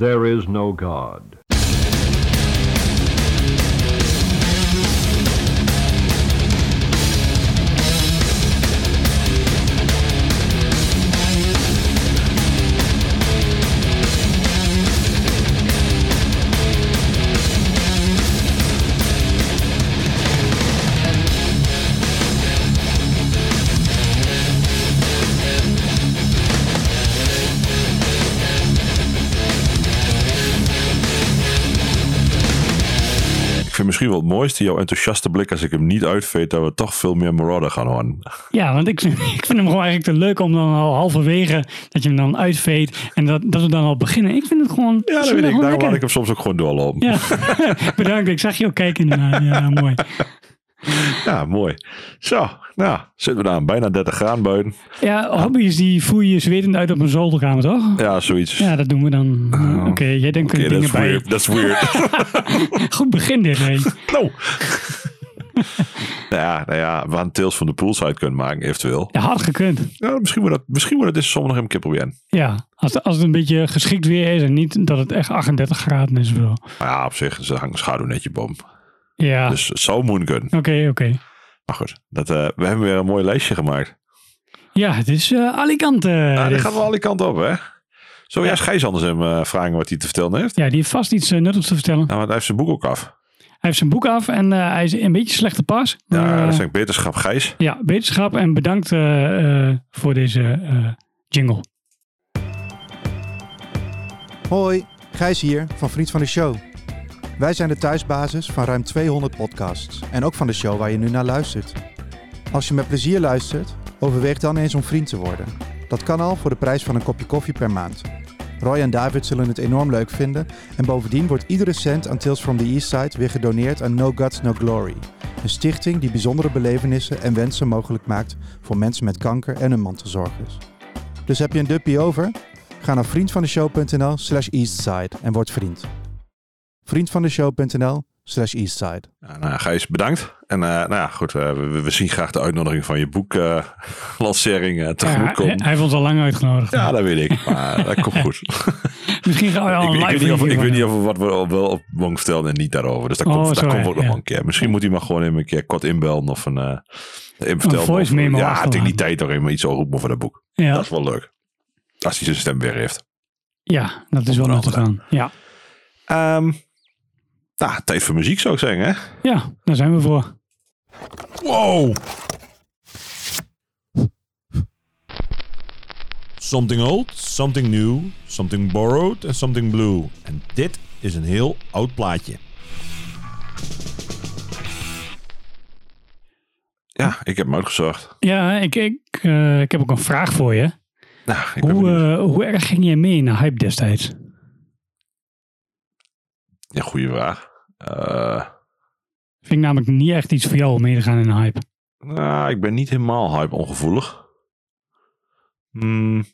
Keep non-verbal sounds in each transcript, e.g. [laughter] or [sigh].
There is no God. Misschien wel het mooiste, jouw enthousiaste blik als ik hem niet uitveet, dat we toch veel meer Marauder gaan horen. Ja, want ik vind, [laughs] ik vind hem gewoon eigenlijk te leuk om dan al halverwege dat je hem dan uitveet en dat, dat we dan al beginnen. Ik vind het gewoon. Ja, dat vind weet ik. Daarom laat ik hem soms ook gewoon doorlopen. Ja, [laughs] bedankt. Ik zag je ook kijken. inderdaad. Ja, mooi. [laughs] Ja, mooi. Zo, nou, zitten we daar bijna 30 graden buiten. Ja, hobby's die voer je zwetend uit op een zolderkamer, toch? Ja, zoiets. Ja, dat doen we dan. Uh, Oké, jij denkt Oké, er dat dingen bij. Dat is weird. [laughs] Goed begin dit, hè. [laughs] nou. nou ja, nou ja, we hadden Tales van de Poolside kunnen maken, eventueel. Ja, had gekund. Ja, misschien wordt dat, misschien wordt het deze zomer nog een keer proberen. Ja, als, als het een beetje geschikt weer is en niet dat het echt 38 graden is. Maar ja, op zich, ze hangen schaduw net je boom. Ja, Dus het zou moeten kunnen. oké, oké. Maar goed, dat, eh, we hebben weer een mooi lijstje gemaakt. Ja, het is eh, Alicante. Dit- gaat wel alle kanten op, hè? Zo, ja, Gijs anders hem eh, vragen wat hij te vertellen heeft. Ja, die heeft vast iets nuttigs te vertellen. Nou, want hij heeft zijn boek ook af. Hij heeft zijn boek af en eh, hij is in een beetje slechte pas. Ja, dat is eigenlijk beterschap Gijs. ja, beterschap en bedankt eh, eh, voor deze eh, jingle. Hoi, Gijs hier van Vriend van de Show. Wij zijn de thuisbasis van ruim 200 podcasts en ook van de show waar je nu naar luistert. Als je met plezier luistert, overweeg dan eens om vriend te worden. Dat kan al voor de prijs van een kopje koffie per maand. Roy en David zullen het enorm leuk vinden en bovendien wordt iedere cent aan Tales from the East Side weer gedoneerd aan No Guts No Glory. Een stichting die bijzondere belevenissen en wensen mogelijk maakt voor mensen met kanker en hun mantelzorgers. Dus heb je een duppie over? Ga naar vriendvandeshow.nl slash eastside en word vriend. vriendvandeshow.nl slash eastside. Ja, nou, ja, Gijs, bedankt. En eh, nou ja, goed, eh, we, we zien graag de uitnodiging van je boeklancering eh [laughs] tegemoet Ja, komen. hij, hij heeft ons al lang uitgenodigd. Ja, dat weet ik. Maar dat komt goed. [laughs] Misschien gaan we al ik, een ik, live weet niet of, ik weet niet of we wat we al wel op mogen vertellen en niet daarover. Dus dat Oh, komt, dat komt ook nog ja. een keer. Misschien moet hij maar gewoon even een keer kort inbellen of een, uh, vertellen. voice memo Ja, tegen die tijd toch even iets over over dat boek. Ja, Dat is wel leuk. Als hij zijn stem weer heeft. ja, dat is wel Onder nuttig aan. Ja. Ehm nou, tijd voor muziek zou ik zeggen, hè? ja, daar zijn we voor. Wow! Something old, something new, something borrowed en something blue. En dit is een heel oud plaatje. Ja, ik heb hem uitgezocht. Ja, ik, ik, eh, ik heb ook een vraag voor je. Nou, ik Hoe, eh, hoe erg ging jij mee de hype destijds? Ja, goede vraag. Eh, Vind ik namelijk niet echt iets voor jou om mee te gaan in de hype. nou, ik ben niet helemaal hype ongevoelig. Hmm.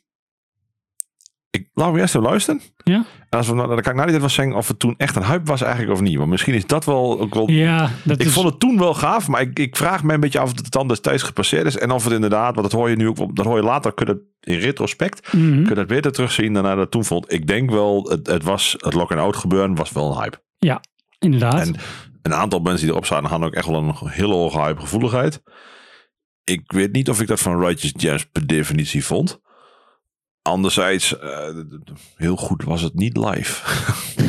Ik, laten we eerst even luisteren. Ja? En als we, nou- dan kan ik nou niet even zeggen of het toen echt een hype was eigenlijk of niet. Want misschien is dat wel ook wel Ja, dat Ik is... vond het toen wel gaaf, maar ik, ik vraag me een beetje af of het dan destijds gepasseerd is. En of het inderdaad, want dat hoor je nu ook, dat hoor je later, kun je dat in retrospect, kun je dat beter terugzien dan naar dat toen vond. Ik denk wel, het, het was, het lock-and-out gebeuren was wel een hype. Inderdaad. En een aantal mensen die erop zaten, hadden ook echt wel een hele hoge hype gevoeligheid. Ik weet niet of ik dat van Righteous Gems per definitie vond. Anderzijds, eh, heel goed was het niet live.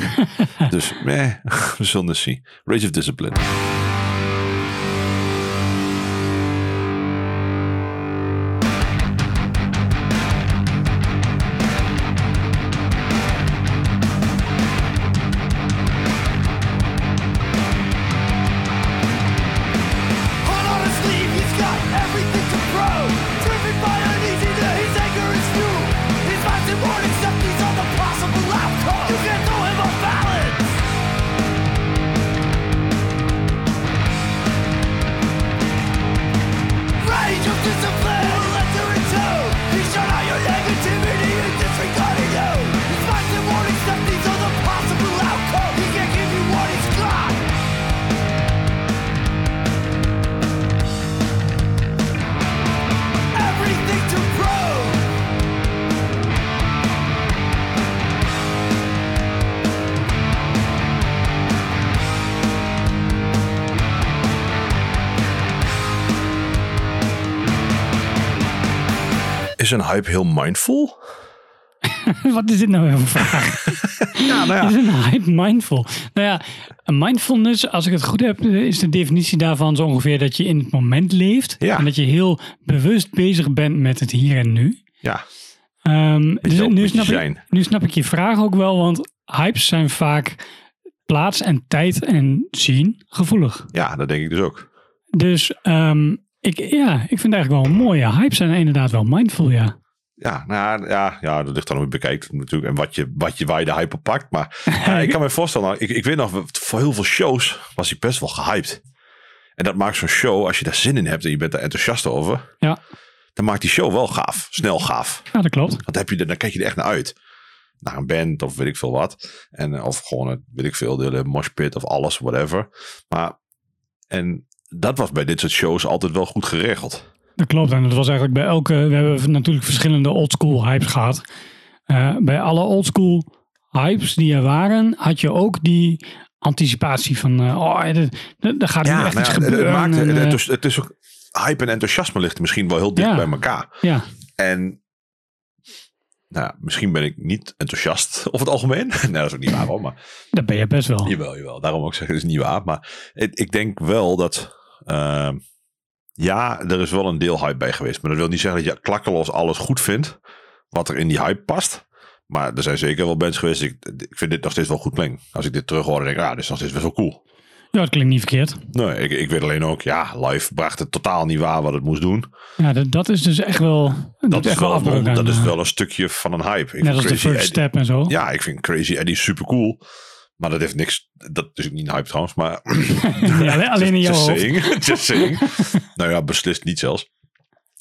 [laughs] dus, meh, we zullen het zien. Rage of Discipline. Is een hype heel mindful? [laughs] Wat is dit nou weer voor vraag? [laughs] Ja, nou Is een hype mindful? Nou ja, een mindfulness, als ik het goed heb, is de definitie daarvan zo ongeveer dat je in het moment leeft. Ja. En dat je heel bewust bezig bent met het hier en nu. Ja, Ehm, dus nu, snap ik, zijn. nu snap ik je vraag ook wel, want hypes zijn vaak plaats en tijd en zien gevoelig. ja, dat denk ik dus ook. Dus ehm, ik, ja, ik vind het eigenlijk wel een mooie. Hypes zijn inderdaad wel mindful, ja. Ja, nou, ja, ja, dat ligt dan hoe je bekijkt natuurlijk. En wat je, wat je, waar je de hype op pakt. Maar ja, ik kan me voorstellen, nou, ik, ik weet nog, voor heel veel shows was ik best wel gehyped. En dat maakt zo'n show, als je daar zin in hebt en je bent daar enthousiast over. Ja, Dan maakt die show wel gaaf. Snel gaaf. ja dat klopt. Want heb je er, dan kijk je er echt naar uit. Naar een band of weet ik veel wat. En, of gewoon, het, weet ik veel, de hele moshpit of alles, whatever. Maar, en dat was bij dit soort shows altijd wel goed geregeld. Dat klopt. En dat was eigenlijk bij elke. We hebben natuurlijk verschillende oldschool hypes gehad. Eh, bij alle oldschool hypes die er waren, had je ook die anticipatie van. eh, oh, er, er gaat nu echt nou iets gebeuren. het, maakt, en, het, eh, het is, ook, hype en enthousiasme ligt misschien wel heel dicht Ja. bij elkaar. ja, En nou, misschien ben ik niet enthousiast [laughs] over het algemeen. [laughs] nee, dat is ook niet waar hoor. Maar dat ben je best wel. Jawel, jawel. Daarom ook zeggen, het is niet waar. Maar ik, ik denk wel dat... ehm, ja, er is wel een deel hype bij geweest. Maar dat wil niet zeggen dat je klakkeloos alles goed vindt. Wat er in die hype past. Maar er zijn zeker wel bands geweest. Ik, ik vind dit nog steeds wel goed klinken. Als ik dit terug hoor, denk ik, ja, dit is nog steeds best wel cool. Ja, dat klinkt niet verkeerd. Nee, ik, ik weet alleen ook, ja, live bracht het totaal niet waar wat het moest doen. Ja, dat, dat is dus echt wel. Dat, Dat, is echt wel een, aan, dat is eh, wel een stukje van een hype. Ik Net als de first step en zo. Ja, ik vind Crazy Eddie super cool. Maar dat heeft niks. Dat is ook niet een hype trouwens. Maar [laughs] Ja, alleen- [laughs] in jouw Just hoofd. saying. [laughs] Just saying. nou ja, beslist niet zelfs.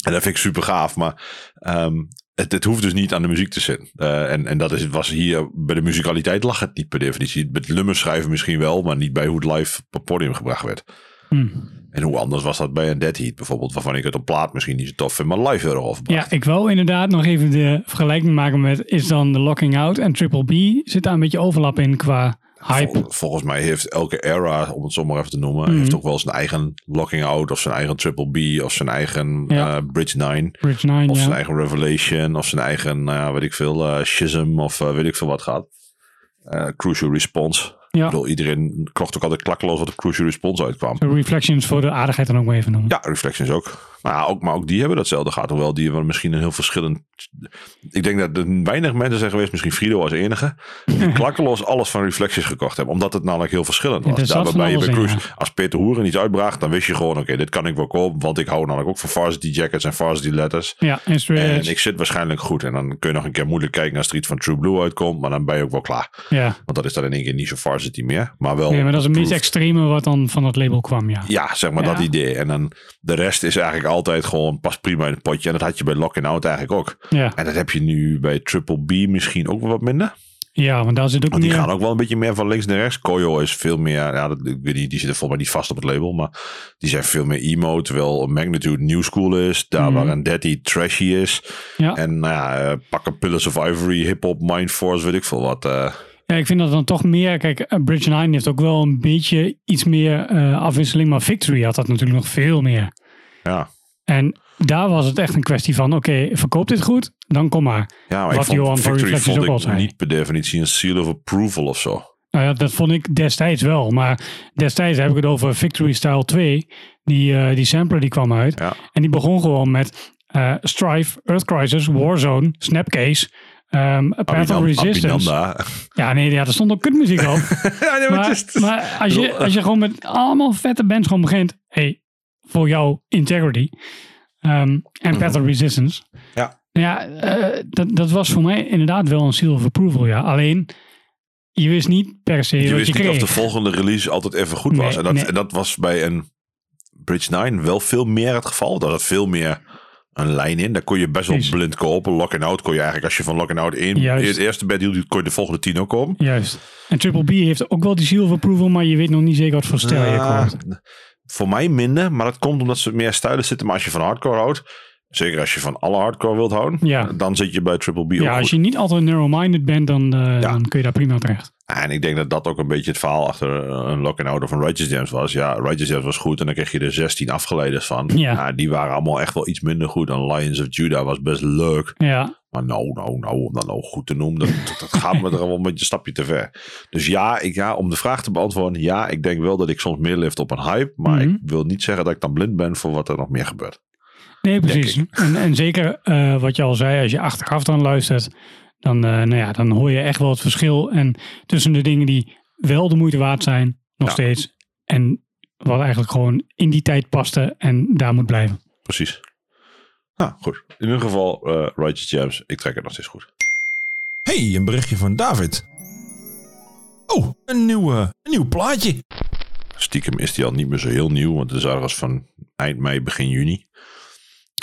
En dat vind ik super gaaf. Maar ehm, het, het hoeft dus niet aan de muziek te zitten. Eh, en en dat is, was hier bij de muzikaliteit lag het niet per definitie. Met nummers schrijven misschien wel, maar niet bij hoe het live op het podium gebracht werd. Hm. En hoe anders was dat bij een Dead Heat bijvoorbeeld, waarvan ik het op plaat misschien niet zo tof vind, maar live overbracht. Ja, ik wil inderdaad nog even de vergelijking maken met. Is dan de Locking Out en Triple B. Zit daar een beetje overlap in qua hype? Vol- volgens mij heeft elke era, om het zo maar even te noemen, Mhm. heeft ook wel zijn eigen Locking Out of zijn eigen Triple B of zijn eigen Ja. eh, Bridge 9. Bridge 9, Of zijn eigen Revelation, of zijn eigen, ja, weet ik veel, eh Schism, of eh, weet ik veel wat gaat. Crucial Response. Ja. Ik bedoel, iedereen kocht ook altijd klakkeloos wat op Crucial Response uitkwam. De Reflections voor de aardigheid dan ook maar even noemen. Ja, Reflections ook. Maar, ja, ook. maar ook die hebben datzelfde gehad. Hoewel die hebben misschien een heel verschillend... Ik denk dat er weinig mensen zijn geweest, misschien Frido als enige, die [laughs] klakkeloos alles van Reflections gekocht hebben. Omdat het namelijk heel verschillend was. Daar waarbij je bij Cruise, als Peter Hoeren iets uitbracht, dan wist je gewoon, oké, dit kan ik wel kopen. Want ik hou namelijk ook van Varsity Jackets en Varsity Letters. Ja, en ik zit waarschijnlijk goed. En dan kun je nog een keer moeilijk kijken als er iets van True Blue uitkomt. Maar dan ben je ook wel klaar. Ja. Want dat is dan in één keer niet zo varsity meer. Maar wel. ja, maar dat is het meest Proof. extreme wat dan van dat label kwam, ja. Ja, zeg maar Ja. dat idee. En dan de rest is eigenlijk altijd gewoon pas prima in het potje. En dat had je bij Lock and Out eigenlijk ook. Ja, En dat heb je nu bij Triple B misschien ook wel wat minder. ja want daar zit ook Want die meer... gaan ook wel een beetje meer van links naar rechts. Koyo is veel meer, ja, dat, ik weet niet, die zitten volgens mij niet vast op het label. Maar die zijn veel meer emo. Terwijl Magnitude new school is. Daar Mhm. waar een Daddy trashy is. Ja. En nou ja, eh, pakken Pillars of Ivory, hip-hop, Mindforce, weet ik veel wat. eh. Ja, ik vind dat dan toch meer... Kijk, eh, Bridge 9 heeft ook wel een beetje iets meer afwisseling. Maar Victory had dat natuurlijk nog veel meer. ja. En daar was het echt een kwestie van... Oké, verkoop dit goed, dan kom maar. Ja, maar Wat ik vond Johan Reflections vond ook al ik zei. niet per definitie een seal of approval of zo. Nou ja, dat vond ik destijds wel. Maar destijds heb ik het over Victory Style 2. Die, eh, die sampler die kwam uit. Ja. En die begon gewoon met eh, Strife, Earth Crisis, Warzone, Snapcase, um, Path Resistance. Abinanda. Ja, nee, ja, er stond ook kutmuziek op. [laughs] ja, nee, maar maar, het is- maar als, je, als je gewoon met allemaal vette bands gewoon begint. Hey, voor jou Integrity. ehm, en Path of Resistance. Mhm. Ja. Ja, eh, dat, dat was voor mij inderdaad wel een seal of approval, ja. Alleen, je wist niet per se je wist je niet kreeg. of de volgende release altijd even goed was. Nee, En dat, nee. en dat was bij een Bridge 9 wel veel meer het geval. Daar zat veel meer een lijn in. Daar kon je best wel Precies. blind kopen. Lock and Out kon je eigenlijk, als je van Lock and Out één Juist. het eerste bed hield, kon je de volgende tien ook kopen. Juist. En Triple B heeft ook wel die seal of approval, maar je weet nog niet zeker wat voor stijl je Ah, koopt. Voor mij minder, maar dat komt omdat ze meer stijlen zitten. Maar als je van hardcore houdt, Zeker als je van alle hardcore wilt houden. Ja. Dan zit je bij Triple B Ja, als je niet altijd narrow-minded bent, dan, eh, dan kun je daar prima terecht. En ik denk dat dat ook een beetje het verhaal achter eh, een lock and outer van Righteous Gems was. Ja, Righteous Gems was goed en dan kreeg je er 16 afgeleiders van. Ja. die waren allemaal echt wel iets minder goed. En Lions of Judah was best leuk. Ja, Maar nou, nou, nou, om dat nou goed te noemen, dat, dat, dat gaat me er wel een beetje een stapje te ver. Dus ja, ik, ja, om de vraag te beantwoorden, ja, ik denk wel dat ik soms meer lift op een hype. Maar Mhm. ik wil niet zeggen dat ik dan blind ben voor wat er nog meer gebeurt. Nee, precies. En, en zeker eh, wat je al zei, als je achteraf dan luistert, dan, eh, nou ja, dan hoor je echt wel het verschil. En tussen de dingen die wel de moeite waard zijn, nog Ja. steeds. En wat eigenlijk gewoon in die tijd paste en daar moet blijven. Precies. Nou, goed. In ieder geval, eh Righteous Gems, ik trek het nog steeds goed. hey, een berichtje van David. Oh, een nieuw, een nieuw plaatje. Stiekem is die al niet meer zo heel nieuw, want het is ergens van eind mei, begin juni.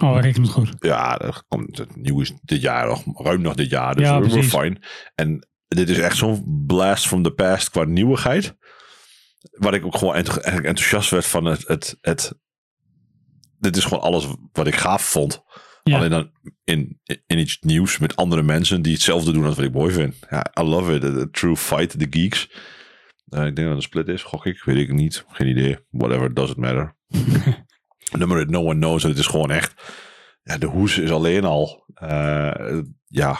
Oh, dat rekent het goed. Ja, dat komt, het nieuw is dit jaar nog, ruim nog dit jaar, dus Ja, we we're fine. En dit is echt zo'n blast from the past qua nieuwigheid. Waar ik ook gewoon eigenlijk enthousiast werd van het, het, het... Dit is gewoon alles wat ik gaaf vond. Ja. Alleen dan in, in iets nieuws met andere mensen die hetzelfde doen als wat ik mooi vind. Ja, I love it. A true fight, the geeks. Eh, ik denk dat het een split is, gok ik. Weet ik niet. Geen idee. Whatever, doesn't matter. [laughs] Nummer that no one knows. En het is gewoon echt... Ja, de hoes is alleen al... eh, ja...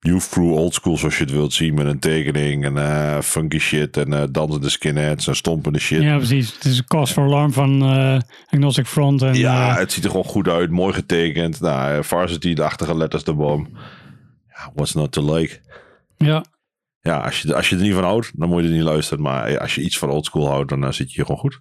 New through old school zoals je het wilt zien. Met een tekening en eh, funky shit. En eh, dansende skinheads en stompende shit. Ja, precies. Het is een cause for alarm van eh, Agnostic Front. En, Ja, het ziet er gewoon goed uit. Mooi getekend. Nou, varsity, de achtige letters erboven. Ja, what's not to like? ja. Ja, als je, als je er niet van houdt, dan moet je er niet luisteren. Maar als je iets van oldschool houdt, dan zit je hier gewoon goed.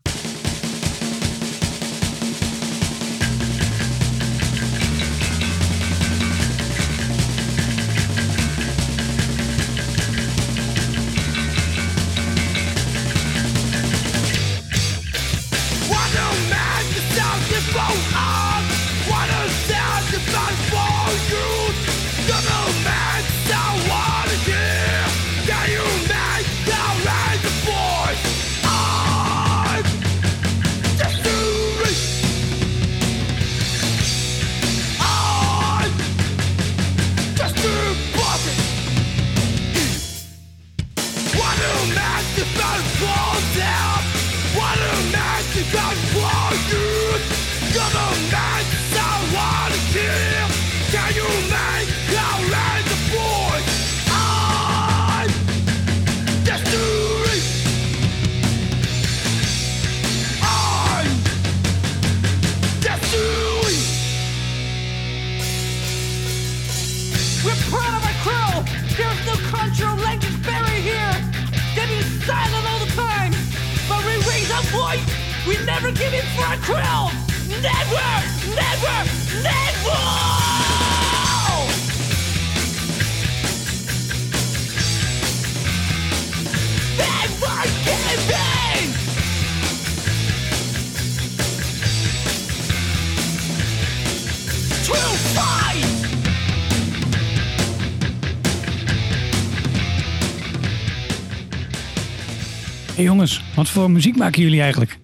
The never. Never give in. True fight. Hey jongens, wat voor muziek maken jullie eigenlijk?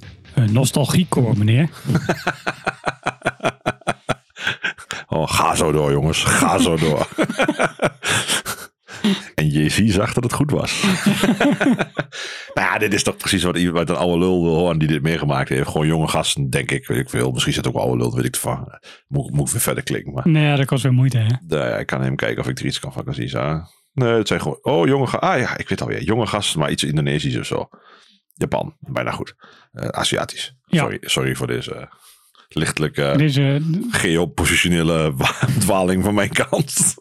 Nostalgiecore, meneer. [laughs] Oh, ga zo door, jongens. Ga zo door. [laughs] en Jay-Z zag dat het goed was. [laughs] nou ja, dit is toch precies wat, iemand- een oude lul wil horen die dit meegemaakt heeft. Gewoon jonge gasten, denk ik. Weet ik veel. Misschien zit het ook oude lul, weet ik ervan. Moet, moet ik weer verder klikken. Maar Nee, dat kost weer moeite, hè? Nou ja, ik kan hem kijken of ik er iets kan van kan zien. Zo. Nee, het zijn gewoon... Oh, jonge gasten. Ah ja, ik weet alweer. Jonge gasten, maar iets Indonesisch of zo. Japan, bijna goed. Eh, Aziatisch. Ja. Sorry, sorry voor deze eh, lichtelijke Deze, geopositionele wa- [laughs] dwaling van mijn kant. [laughs]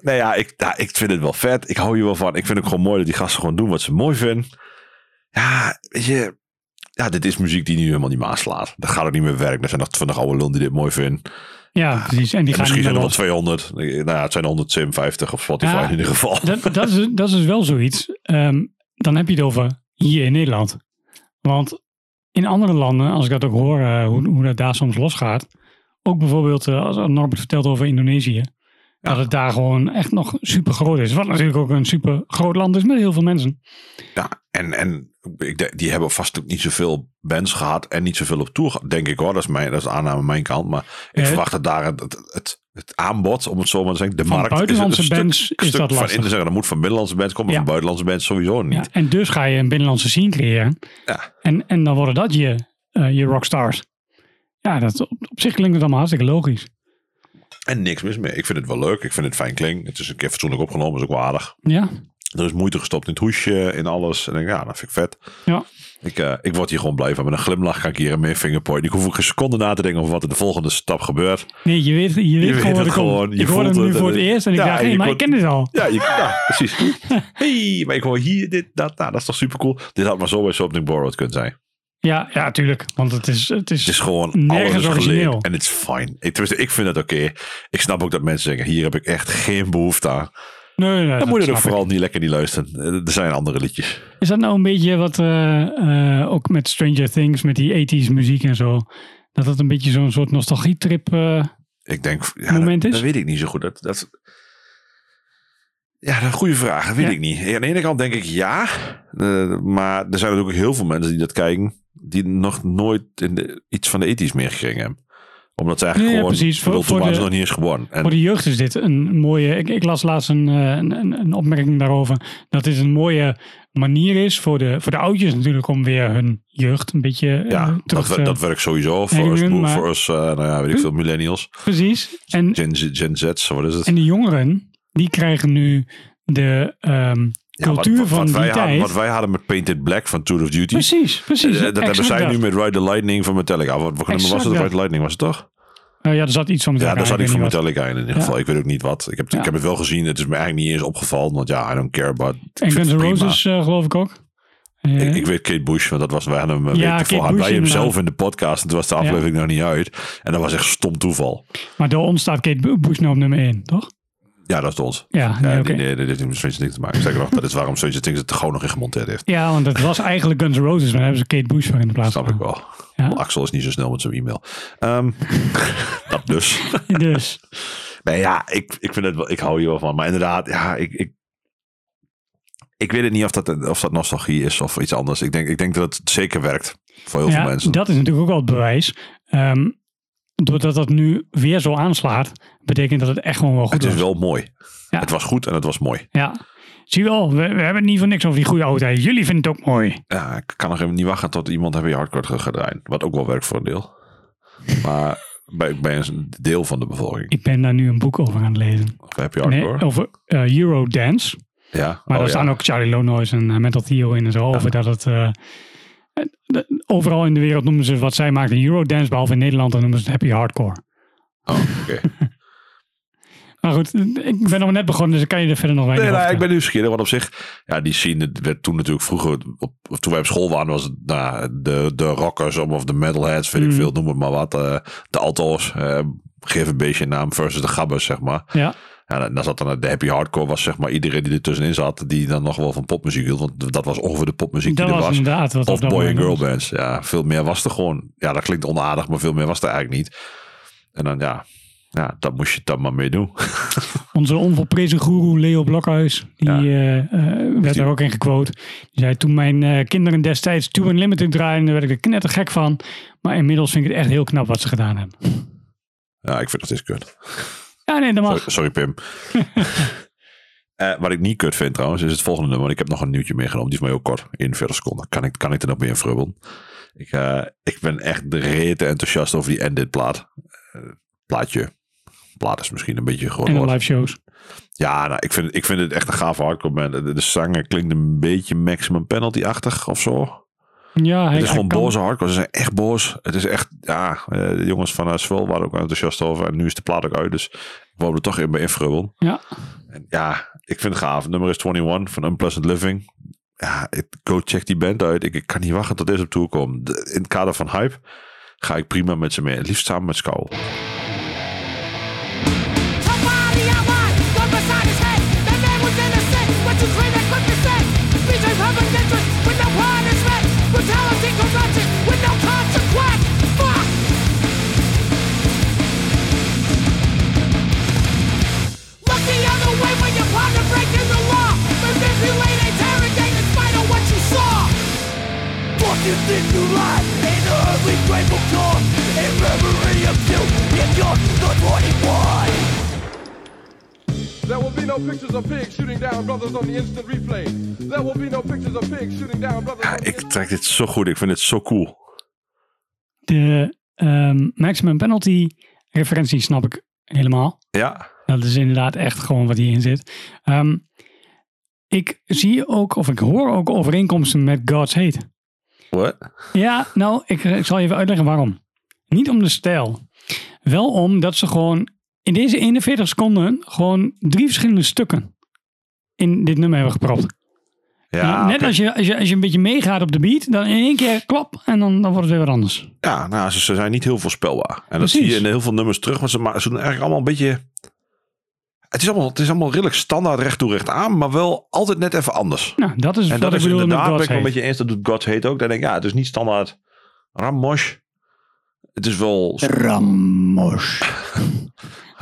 nee, ja ik, ja, ik vind het wel vet. Ik hou hier wel van. Ik vind het gewoon mooi dat die gasten gewoon doen wat ze mooi vinden. Ja, weet je... Ja, dit is muziek die nu helemaal niet maaslaat. Dat gaat ook niet meer werken. Er zijn nog van de oude lul die dit mooi vinden. ja, precies. En die En gaan misschien zijn er wel los. 200. Nou ja, het zijn 157 op Spotify Ja, in ieder geval. Dat, dat, is, dat is wel zoiets. Ehm, dan heb je het over hier in Nederland. Want in andere landen, als ik dat ook hoor, eh, hoe, hoe dat daar soms losgaat. Ook bijvoorbeeld, eh, als Norbert vertelt over Indonesië. Dat het daar gewoon echt nog super groot is. Wat natuurlijk ook een super groot land is met heel veel mensen. Ja, en, en ik die hebben vast ook niet zoveel bands gehad en niet zoveel op tour gehad, denk ik hoor. Dat is, mijn, dat is aanname aan mijn kant. Maar ik Ja. verwacht dat daar het, het, het, het aanbod, om het zo maar te zeggen, de Van markt buitenlandse is, een bands stuk, is stuk dat van in te zeggen. Dat moet van binnenlandse bands komen, Ja. van buitenlandse bands sowieso niet. Ja, en dus ga je een binnenlandse scene creëren. Ja. En, en dan worden dat je, eh, je rockstars. Ja, dat, op, op zich klinkt het allemaal hartstikke logisch. En niks mis mee. Ik vind het wel leuk. Ik vind het fijn klinken. Het is een keer fatsoenlijk opgenomen, is ook wel aardig. Ja, Er is moeite gestopt in het hoesje, in alles. En ik denk, ja, dat vind ik vet. ja. Ik, eh, ik word hier gewoon blij van. Met een glimlach ga ik hier een meer fingerpoint. Ik hoef ook geen seconde na te denken over wat er de volgende stap gebeurt. Nee, je weet, je weet weet gewoon het gewoon. Je ik nu voor het eerst en ik Ja, dacht, je maar ik ken dit al. Ja, je, [laughs] ja precies. hey, maar ik hoor hier dit, dat. Nou, dat is toch super cool. Dit had maar zo bij Something Borrowed kunnen zijn. Ja, ja, tuurlijk. Want het is, het is, Het is gewoon Nergens alles origineel. En het is fijn. Ik, ik vind het oké. Ik snap ook dat mensen zeggen, hier heb ik echt geen behoefte aan. Nee, nee, Dan dat moet je er ik. vooral niet lekker niet luisteren. Eh, Er zijn andere liedjes. Is dat nou een beetje wat, eh, eh, ook met Stranger Things, met die 80s muziek en zo, dat het een beetje zo'n soort nostalgietrip eh Ik denk, ja, Moment dat, is? dat weet ik niet zo goed. Dat, dat, ja, dat is een goede vraag. Dat weet Ja. ik niet. Aan de ene kant denk ik ja. Maar er zijn natuurlijk ook heel veel mensen die dat kijken. Die nog nooit in de, iets van de ethisch meer gekregen hebben. Omdat ze eigenlijk Nee, ja, gewoon... precies. Voor- Voor, de- nog niet eens geboren. En Voor de jeugd is dit een mooie. Ik, ik las laatst een, eh, een, een, een opmerking daarover. Dat dit een mooie manier is voor de, voor de oudjes natuurlijk om weer hun jeugd een beetje eh, ja, terug dat, te... dat werkt sowieso voor ons, maar- voor ons eh, nou ja, weet ik veel, millennials. Precies. En, Gen, Z- Gen wat is het? en de jongeren, die krijgen nu de Ja, wat- cultuur wat, van die wij hadden, tijd. wat wij hadden met Painted Black van Tour of Duty. Precies, precies. Eh, dat hebben zij dat. nu met Ride the Lightning van Metallica. Wat, wat nummer was het? Ride the Lightning was het toch? Eh, ja, er zat iets van Ja, Metallica, daar zat weet van. Metallica in in ieder Ja. geval. Ik weet ook niet wat. Ik heb, Ja. ik heb het wel gezien. Het is me eigenlijk niet eens opgevallen. Want ja, I don't care. But En Guns N'. Roses eh, geloof ik ook. Ik, ik weet Kate Bush, want dat was wij hem een Ja, week Bush wij hem zelf in de podcast. En toen was de aflevering nog niet uit. En dat was echt stom toeval. maar door ons staat Kate Bush nou op nummer 1, toch? Ja, dat is ons. Ja, nee, Ja, oké. nee, nee, dat heeft niet met Stranger Things te maken. Zeker nog, dat is waarom Stranger Things het gewoon nog in gemonteerd heeft. Ja, want het was eigenlijk Guns N' Roses, maar daar hebben ze Kate Bush voor in de plaats Snap ik wel. Ja. Axel is niet zo snel met zijn e-mail. Ehm, [laughs] dat dus. [laughs] Dus, Nee, ja, ik, ik vind het wel, ik hou hier wel van. Maar inderdaad, ja, ik, ik, ik weet het niet of dat, of dat nostalgie is of iets anders. Ik denk, ik denk dat het zeker werkt voor heel veel mensen. dat is natuurlijk ook wel het bewijs. Ehm, doordat dat nu weer zo aanslaat, betekent dat het echt gewoon wel goed het is wel mooi. Ja. Het was goed en het was mooi. Ja. Zie je wel, we, we hebben het niet voor niks over die goede oudheid. Jullie vinden het ook mooi. Ja, ik kan nog even niet wachten tot iemand heavy hardcore terug gaat draaien. Wat ook wel werkt voor een deel. Maar [laughs] bij, bij een deel van de bevolking. Ik ben daar nu een boek over aan het lezen. Of happy hardcore. Nee, over eh, Eurodance. ja. Maar Oh, daar ja. staan ook Charlie Lonois en uh, Mental Theo in en zo over dat het... eh, overal in de wereld noemen ze wat zij maakten Eurodance, behalve in Nederland dan noemen ze het happy hardcore. Oh, oké. [laughs] Maar goed, ik ben nog net begonnen, dus ik kan je er verder nog weinig Nee, nou, ik ben nieuwsgierig. Want op zich, ja, die scene werd toen natuurlijk vroeger, op, of toen wij op school waren, was het nou, de, de rockers of de metalheads, weet ik Mm. veel, noem het maar wat. eh, de alto's, eh, geef een beetje een naam versus de gabbers, zeg maar. Ja, Ja, en dan zat dan de happy hardcore, was zeg maar iedereen die er tussenin zat, die dan nog wel van popmuziek hield. Want dat was ongeveer de popmuziek dat die er was was. inderdaad wat Of boy and girl bands. Ja, veel meer was er gewoon. Ja, dat klinkt onaardig, maar veel meer was er eigenlijk niet. En dan ja, ja dat moest je dan maar mee doen. [laughs] Onze onvolprezen guru Leo Blokhuis, die Ja. eh, eh, werd die- daar ook in gequote. Die zei, toen mijn eh, kinderen destijds Two Unlimited draaiden, daar werd ik er knettergek van. Maar inmiddels vind ik het echt heel knap wat ze gedaan hebben. Ja, ik vind dat is kut. Ja, nee, dat mag. Sorry, sorry, Pim. [laughs] Eh, wat ik niet kut vind trouwens, is het volgende nummer. Ik heb nog een nieuwtje meegenomen. Die is maar heel kort. 41 seconden. Kan ik, kan ik er nog mee in frubbelen? Ik, eh, ik ben echt de rete enthousiast over die Ended plaat. Eh, plaatje. Plaat is misschien een beetje groot En de live shows. Ja, nou, ik, vind, ik vind het echt een gave hardcore band. De, de zanger klinkt een beetje maximum penalty-achtig of zo. Ja, hij, Het is gewoon kan- boze hardcore. Ze zijn echt boos. Het is echt, ja, eh, de jongens van uh, Swell waren ook enthousiast over. En nu is de plaat ook uit. Dus ik wou er toch in bij infrubbelen. Ja, En ja, ik vind het gaaf. Het nummer is 21 van Unpleasant Living. Ja, ik, go check die band uit. Ik, ik kan niet wachten tot deze op tour komt. De- In het kader van hype ga ik prima met ze mee. Het liefst samen met Skull. The Ik trek dit zo goed. Ik vind het zo cool. De ehm, maximum penalty referentie snap ik helemaal. Ja. Dat is inderdaad echt gewoon wat hierin zit. Ehm, ik zie ook, of ik hoor ook overeenkomsten met God's Hate. What? Ja, nou, ik, ik zal je even uitleggen waarom. Niet om de stijl. Wel omdat ze gewoon in deze 41 seconden gewoon drie verschillende stukken in dit nummer hebben gepropt. Ja, Net als, je, als, je, als je een beetje meegaat op de beat, dan in één keer klap en dan, dan wordt het weer wat anders. Ja, nou, ze, ze zijn niet heel voorspelbaar. En dat Precies. zie je in heel veel nummers terug. Maar ze, ma- ze doen eigenlijk allemaal een beetje... Het is allemaal, het is allemaal redelijk standaard recht toe recht aan. Maar wel altijd net even anders. Nou, dat is En wat dat ik is bedoel inderdaad, ben God's ik wel een beetje eens. Dat doet God's Hate ook. Dan denk ik, ja, het is niet standaard Ramosh. Het is wel [laughs]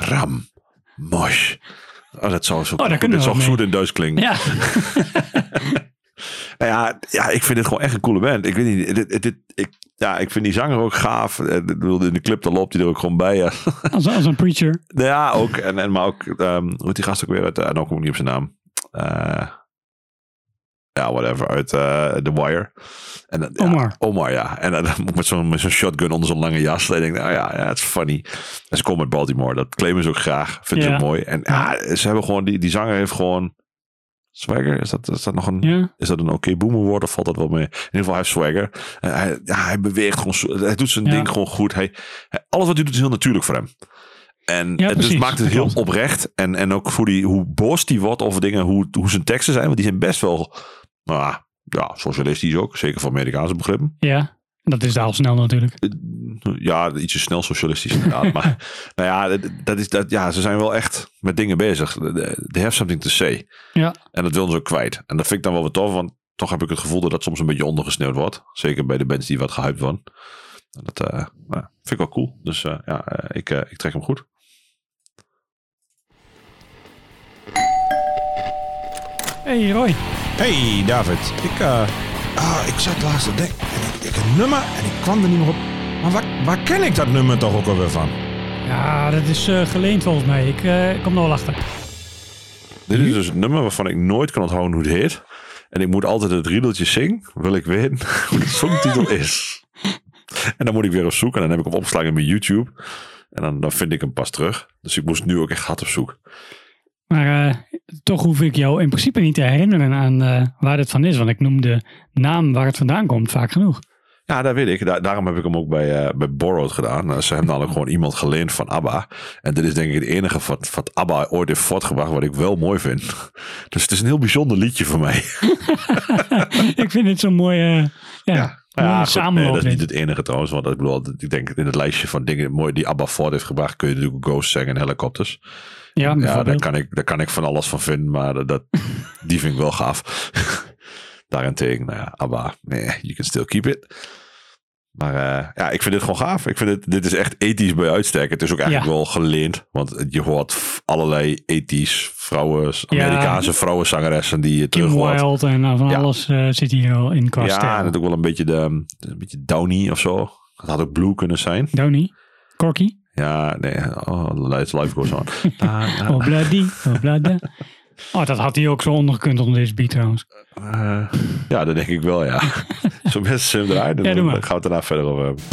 Ramos. Ramosh. Oh, dat zou zo, kunnen dit we zou wel goed in Duits klinken. Ja, Nou [laughs] ja, ja, ik vind het gewoon echt een coole band. Ik weet niet, dit, dit, ik, ja, ik vind die zanger ook gaaf. Eh, In de clip dan loopt hij er ook gewoon bij. Als, als een preacher. ja ook. En, en, maar ook, ehm, hoe heet die gast ook weer uit? Uh, nou kom ik niet op zijn naam. Eh, ja, whatever. Uit eh, The Wire. En, dan- ja, Omar. Omar, ja. En dan [laughs] met zo'n met zo'n shotgun onder zo'n lange jas. En ik denk, nou ja, ja, het is funny. En ze komen uit Baltimore. Dat claimen ze ook graag. Vinden Ja. ze mooi. En ja, ze hebben gewoon, die, die zanger heeft gewoon... Swagger, is dat, is dat nog een... Ja, Is dat een oké boomerwoord of valt dat wel mee? In ieder geval, hij heeft swagger. Hij, ja, hij beweegt gewoon. Hij doet zijn ding gewoon goed. Hij, hij- alles wat hij doet is heel natuurlijk voor hem. En Ja, het dus maakt het heel oprecht. En, en ook hoe, die, hoe boos die wordt over dingen, hoe, hoe zijn teksten zijn. Want die zijn best wel nou, ja, socialistisch ook. Zeker voor Amerikaanse begrippen. ja. Dat is daar al snel natuurlijk. Ja, ietsje snel socialistisch inderdaad. maar [laughs] nou ja, dat- is, dat, ja, ze zijn wel echt met dingen bezig. They have something to say. Ja, En dat wilden ze ook kwijt. En dat vind ik dan wel wat tof, want toch heb ik het gevoel dat dat soms een beetje ondergesneeuwd wordt. Zeker bij de bands die wat gehyped worden. En dat eh, nou, vind ik wel cool. Dus eh, ja, eh, ik, eh, ik trek hem goed. hey Roy. Hey David, ik, eh, ah, ik zat laatst te denken. En ik, ik een nummer en ik kwam er niet meer op. Maar waar, waar ken ik dat nummer toch ook alweer van? Ja, dat is eh, geleend volgens mij. Ik eh, kom er wel achter. Dit is dus een nummer waarvan ik nooit kan onthouden hoe het heet. En ik moet altijd het riedeltje zingen. Wil ik weten [laughs] hoe de songtitel [laughs] is. En dan moet ik weer op zoek. En dan heb ik hem opgeslagen in mijn YouTube. En dan, dan vind ik hem pas terug. Dus ik moest nu ook echt hard op zoek. Maar eh, toch hoef ik jou in principe niet te herinneren aan eh, waar dit van is. Want ik noem de naam waar het vandaan komt vaak genoeg. Ja, dat weet ik. Da- daarom heb ik hem ook bij, eh, bij Borrowed gedaan. Eh, Ze hebben namelijk gewoon iemand geleend van ABBA. En dit is denk ik het enige wat, wat ABBA ooit heeft voortgebracht wat ik wel mooi vind. [laughs] Dus het is een heel bijzonder liedje voor mij. [laughs] ik vind het zo'n mooie, eh, ja, Ja, goed, nee, dat is niet het enige trouwens. Want ik bedoel, ik denk in het lijstje van dingen mooi die ABBA voort heeft gebracht, kun je natuurlijk Ghost zeggen en helicopters. ja, Ja, daar kan, ik, daar kan ik van alles van vinden, maar dat- die vind ik wel gaaf. [laughs] Daarentegen, nou ja, ABBA, nee, you can still keep it. Maar eh, ja, ik vind dit gewoon gaaf. Ik vind het, dit is echt ethisch bij uitstek. Het is ook eigenlijk Ja. wel geleend. Want je hoort allerlei ethisch vrouwen, Amerikaanse vrouwenzangeressen die je terug hoort. Wild en nou, van Ja. alles eh, zit hier wel in qua Ja, en het ook wel een beetje, de, een beetje Downy of zo. Dat had ook Blue kunnen zijn. Downey, Corky, Ja, nee. Oh, life life goes on. [laughs] Ah, ah, oh bloody, oh bloody. Oh, dat had hij ook zo ondergekund onder deze beat trouwens. eh, ja, dat denk ik wel, ja. [laughs] Zo best hem eruit. Ja, doe dan maar. gaan we het daarna verder over hebben.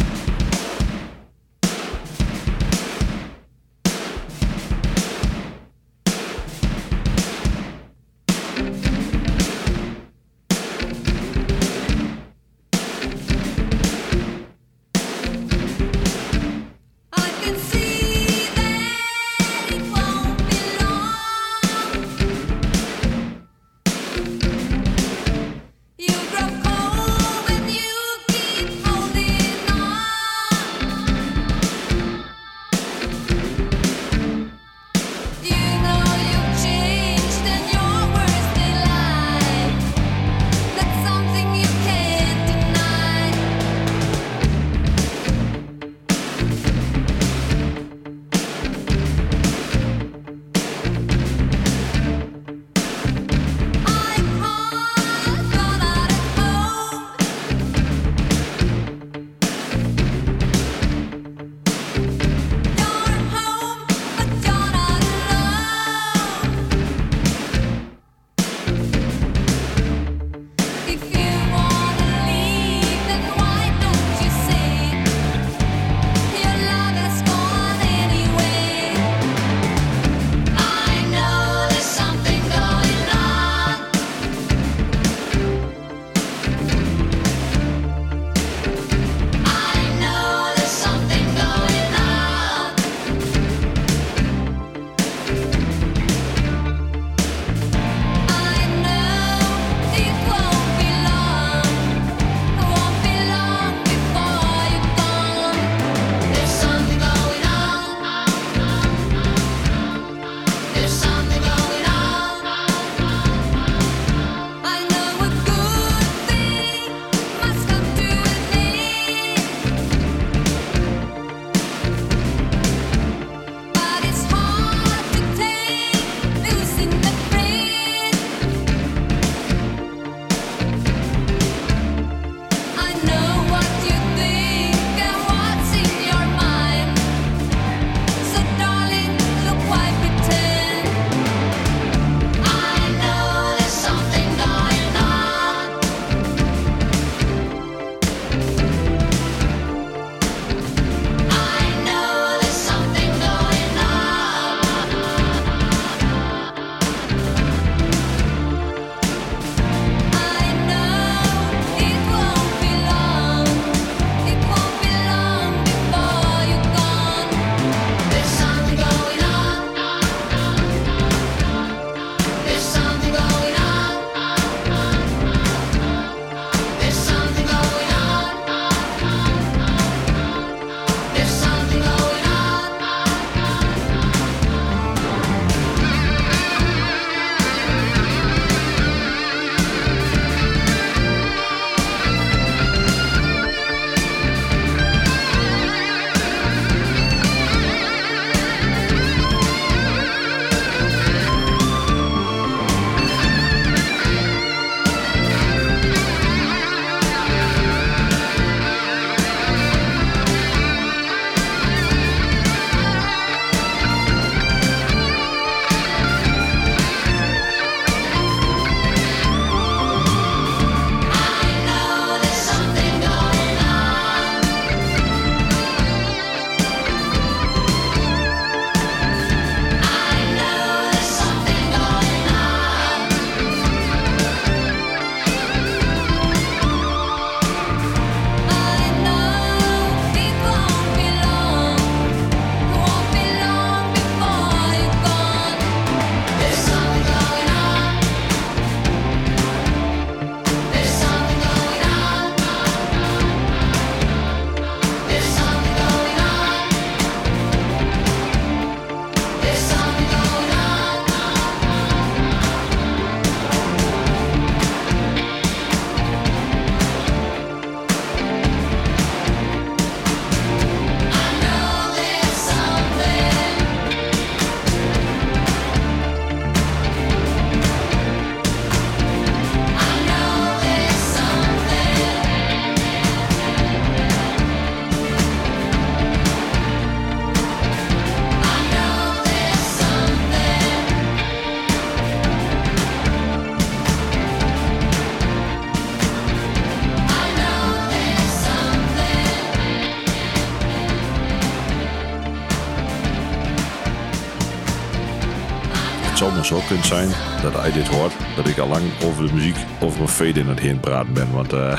Maar zo kunt zijn dat hij dit hoort. Dat ik al lang over de muziek, over een fade in het heen praten ben. Want eh,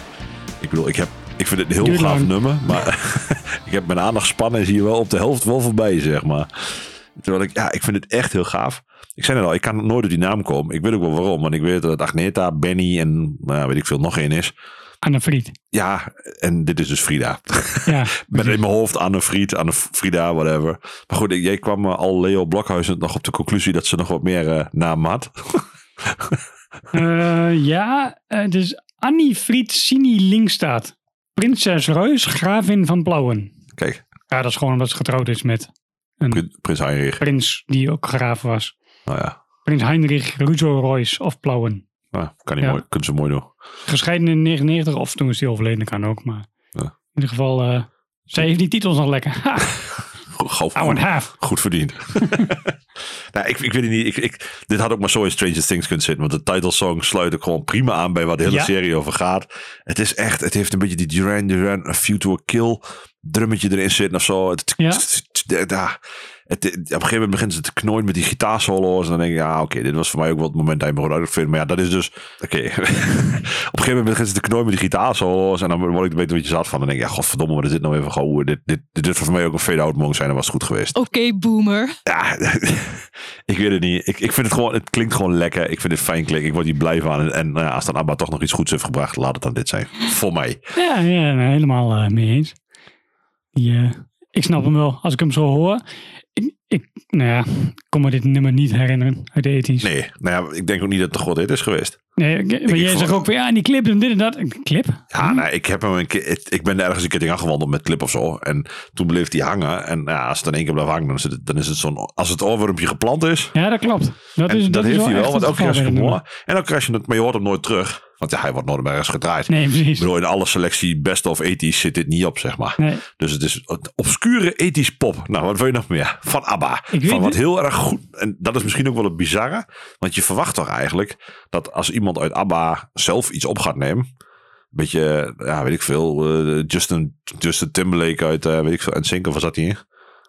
[laughs] ik bedoel, ik, heb, ik vind het een heel gaaf lang. nummer. Maar [laughs] ik heb mijn aandachtspannen is hier wel op de helft wel voorbij, zeg maar. Terwijl ik, ja, ik vind het echt heel gaaf. Ik zei net al, ik kan nooit op die naam komen. Ik weet ook wel waarom. Want ik weet dat het Agneta, Benny en nou, weet ik veel nog één is. Anne Fried. Ja, en dit is dus Frida. Ja, [laughs] Met in mijn hoofd Anne Fried, Anne Frida, whatever. Maar goed, jij kwam eh, al Leo Blokhuizen nog op de conclusie dat ze nog wat meer eh, namen had. [laughs] Eh, ja eh, dus Annie Fried Sini Linkstaat. Prinses Reus, gravin van Blauwen. Kijk, Ja, dat is gewoon omdat ze getrouwd is met een Prin- Prins Heinrich. prins die ook graaf was. Nou ja, Prins Heinrich Ruzo Reus of Blauwen. nou, kan niet Ja. mooi, kunnen ze mooi doen. Gescheiden in 99 of toen is hij overleden, kan ook. Maar Ja. in ieder geval, eh zij heeft die titels nog lekker. [laughs] Goed, goed verdiend. [laughs] nou, ik, ik weet het niet. Ik, ik, dit had ook maar zo in Stranger Things kunnen zitten. Want de titelsong sluit ook gewoon prima aan bij wat de hele Ja. serie over gaat. Het is echt, het heeft een beetje die Duran Duran, A a Kill drummetje erin zitten of zo. Het, Ja. Het- ja, op een gegeven moment begint ze te knooien met die gitaarsolo's. En dan denk ik, ja, oké, dit was voor mij ook wel het moment dat je me gewoon uitvindt. Maar ja, dat is dus, oké. [laughs] op een gegeven moment begint ze te knooien met die gitaarsolo's. En dan word ik er een beetje zat van. Dan denk ik, ja, godverdomme, wat is dit nou even gewoon. Dit, dit, dit, dit voor mij ook een fade-out mogen zijn. Dan was goed geweest. Oké, boomer. Ja, [laughs] ik weet het niet. Ik, ik vind het gewoon, het klinkt gewoon lekker. Ik vind het fijn klinken. Ik word hier blij van. En, en nou ja, als dan ABBA toch nog iets goeds heeft gebracht, laat het dan dit zijn. Voor mij. Ja, ja helemaal eh, mee eens. Die, eh, ik snap hem wel, als ik hem zo hoor. Ik, nou ja, ik kon me dit nummer niet herinneren uit de ethisch. Nee, nou ja, ik denk ook niet dat een god hit is geweest. Nee, ik- maar ik jij zegt ook weer, ja, en die clip en dit en dat. Een clip? Ja, nou, ik heb hem een keer, ik- ben er ergens een keer tegen gewandeld met clip of zo. En toen bleef hij hangen. En nou ja, als het in één keer blijft hangen, dan is het, dan is het zo'n, als het oorwormpje geplant is. Ja, dat klopt. Dat, is, dat, dat, is heeft hij wel, want elke keer dit hoort. En dan krijg je het, maar je hoort hem nooit terug. Want ja, hij wordt nooit meer ergens gedraaid. Nee, precies. Ik bedoel, in alle selectie best of 80 zit dit niet op, zeg maar. Nee. Dus het is een obscure ethisch pop. Nou, wat wil je nog meer? Van ABBA. Ik weet Van wat het. heel erg goed. En dat is misschien ook wel het bizarre. Want je verwacht toch eigenlijk dat als iemand uit ABBA zelf iets op gaat nemen. Een beetje, ja, weet ik veel. eh, Justin, Justin Timberlake uit, eh, weet ik veel. En Sync, of zat hij in?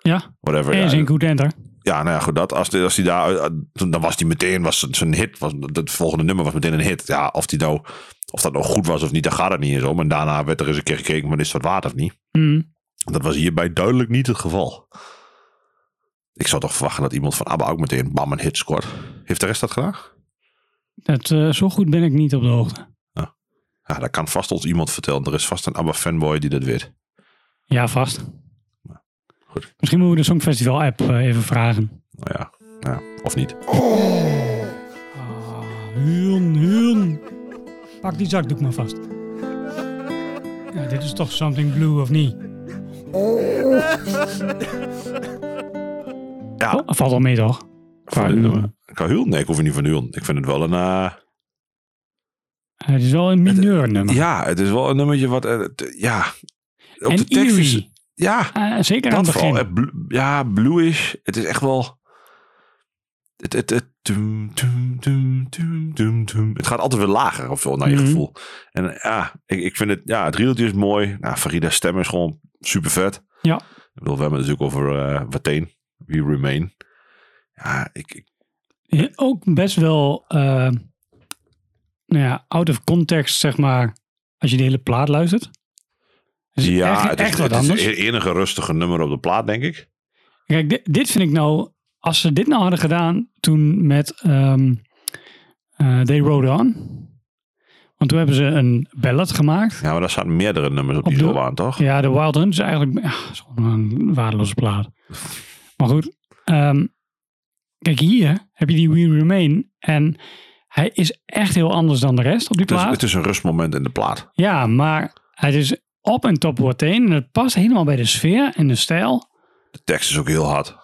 Ja, Whatever. en ja, enter. Ja, nou ja, goed. Dat, als, die, als die daar, toen- dan was die meteen, was zijn- hit, was, het volgende nummer was meteen een hit. Ja, of, die nou, of dat nou goed was of niet, daar gaat het niet eens om. En daarna werd er eens een keer gekeken, maar is het wat waard of niet? Mm. Dat was hierbij duidelijk niet het geval. Ik zou toch verwachten dat iemand van ABBA ook meteen bam een hit scoort. Heeft de rest dat gedaan? Dat, eh, zo goed ben ik niet op de hoogte. Ja, dat kan vast ons iemand vertellen. Er is vast een ABBA fanboy die dat weet. Ja, vast. Goed. Misschien moeten we de Songfestival app eh, even vragen. Nou ja, ja of niet. Huun, huun. Pak die zakdoek maar vast. Ja, dit is toch Something Blue of niet? Ja, Oh, valt al mee toch? Hulen? Nee, ik hoef niet van Hulen. Ik vind het wel een... eh, Het is wel een mineur nummer. ja, het is wel een nummertje wat... eh, t- ja, ook en de tekst eerie. Ja, Eh, zeker aan het vooral. begin. eh, blu- ja, bluish. Het is echt wel... Het, het, het, het gaat altijd weer lager of zo, naar je Mhm. gevoel. En eh, ja, ik, ik vind het... Ja, het riedeltje is mooi. Nou, Farida's stem is gewoon super vet. Ja. Ik bedoel, we hebben het natuurlijk over uh, Wateen. We Remain. Ja, ik, ik Ja, Ook best wel, eh, nou ja, out of context, zeg maar, als je de hele plaat luistert. Is ja, echt, het is, echt wat het is het enige rustige nummer op de plaat, denk ik. Kijk, dit, dit vind ik nou, als ze dit nou hadden gedaan toen met ehm eh, They Rode On. Want toen hebben ze een ballad gemaakt. Ja, maar daar staan meerdere nummers op, Op die zo aan, toch? Ja, de Wild Hunt is eigenlijk ja, is gewoon een waardeloze plaat. Maar goed, ehm, kijk hier heb je die We Remain. En hij is echt heel anders dan de rest op die Het is, plaat. het is een rustmoment in de plaat. Ja, maar het is op en top wordt heen. En het past helemaal bij de sfeer en de stijl. De tekst is ook heel hard.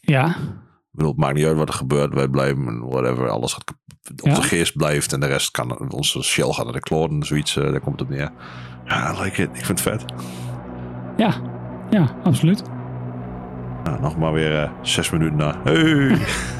Ja, Ik bedoel, het maakt niet uit wat er gebeurt. Wij blijven, whatever, alles gaat Onze Ja. geest blijft en de rest kan, onze shell gaat naar de kloren, zoiets, eh, daar komt het op neer. Ja, I like it. Ik vind het vet. ja, ja, absoluut. Nou, nog maar weer eh, zes minuten na. Hey! [laughs]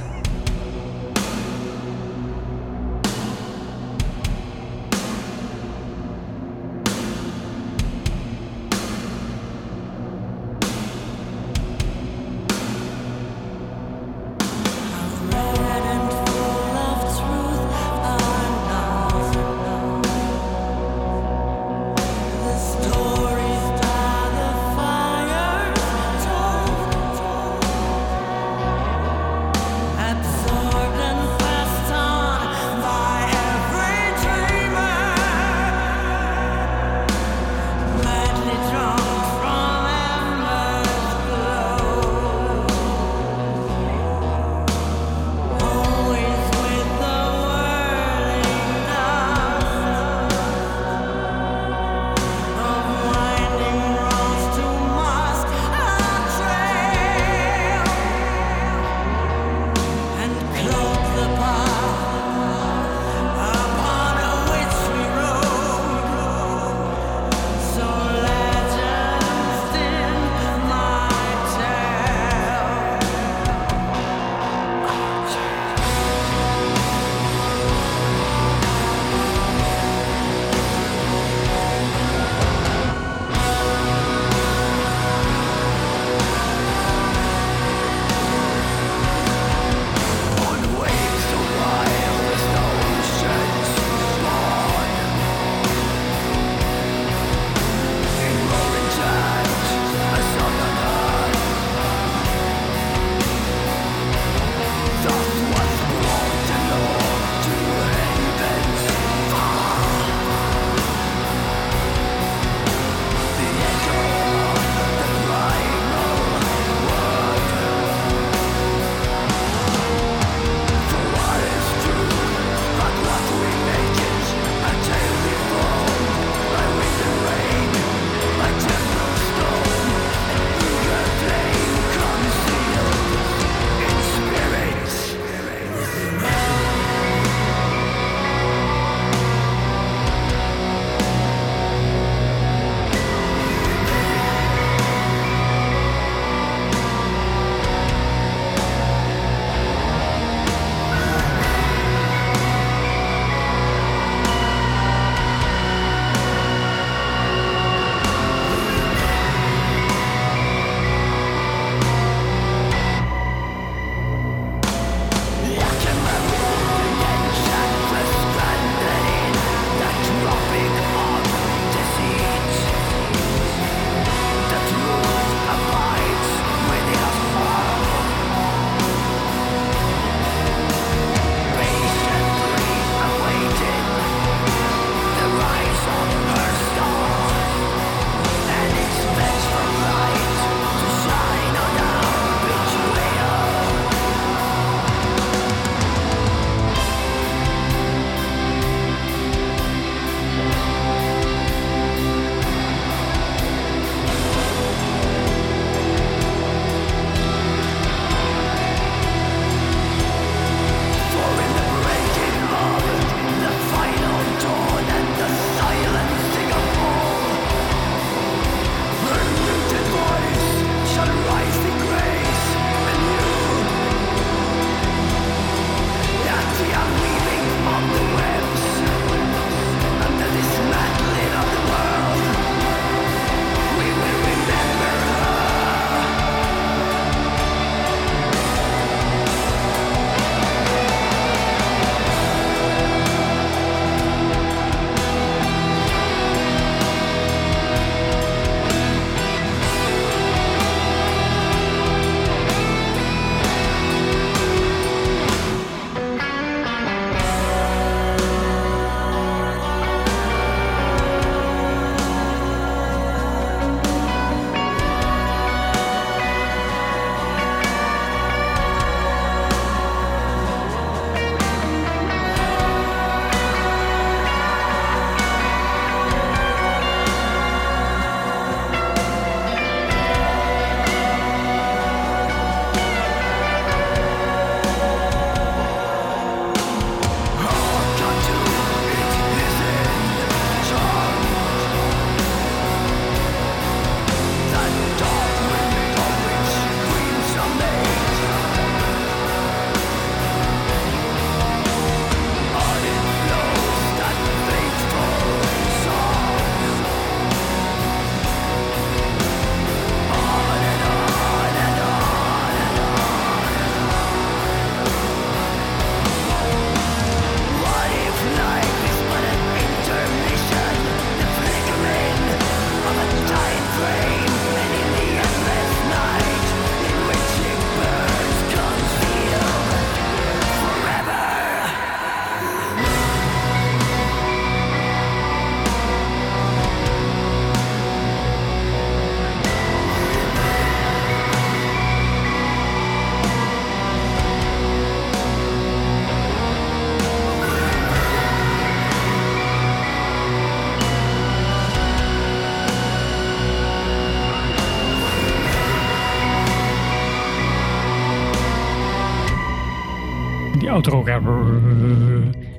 ja,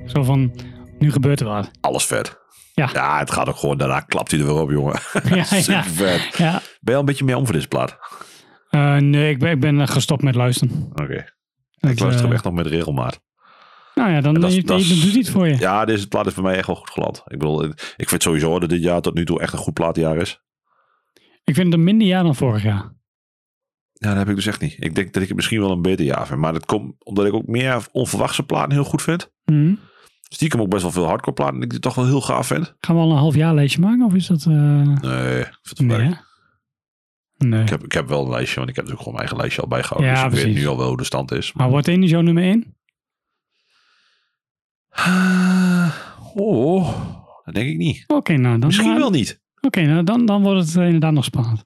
Zo van, nu gebeurt er wat. Alles vet. Ja. Ja, het gaat ook gewoon, daarna klapt hij er weer op, jongen. [laughs] Ja, Super ja. vet. Ja. Ben je al een beetje meer om voor deze plaat? Eh, nee, ik ben, ik ben gestopt met luisteren. Oké. Dat, Ik luister hem eh, echt nog met regelmaat. Nou ja, dan, dat dan doet hij het voor je. Ja, deze plaat is bij mij echt wel goed geland. Ik bedoel, ik vind sowieso dat dit jaar tot nu toe echt een goed plaatjaar is. Ik vind het een minder jaar dan vorig jaar. Ja, dat heb ik dus echt niet. Ik denk dat ik het misschien wel een beter jaar vind. Maar dat komt omdat ik ook meer onverwachte platen heel goed vind. Mhm. Stiekem ook best wel veel hardcore platen die ik toch wel heel gaaf vind. Gaan we al een half jaar lijstje maken? Of is dat... eh, Nee, ik vind het nee? Nee. Ik heb, ik heb wel een lijstje, want ik heb natuurlijk gewoon mijn eigen lijstje al bijgehouden. Ja, dus ik weet nu al wel hoe de stand is. Maar wordt één zo nummer één? Oh, dat denk ik niet. Oké, nou dan... Misschien wel niet. Oké, nou dan, dan wordt het inderdaad nog spannend.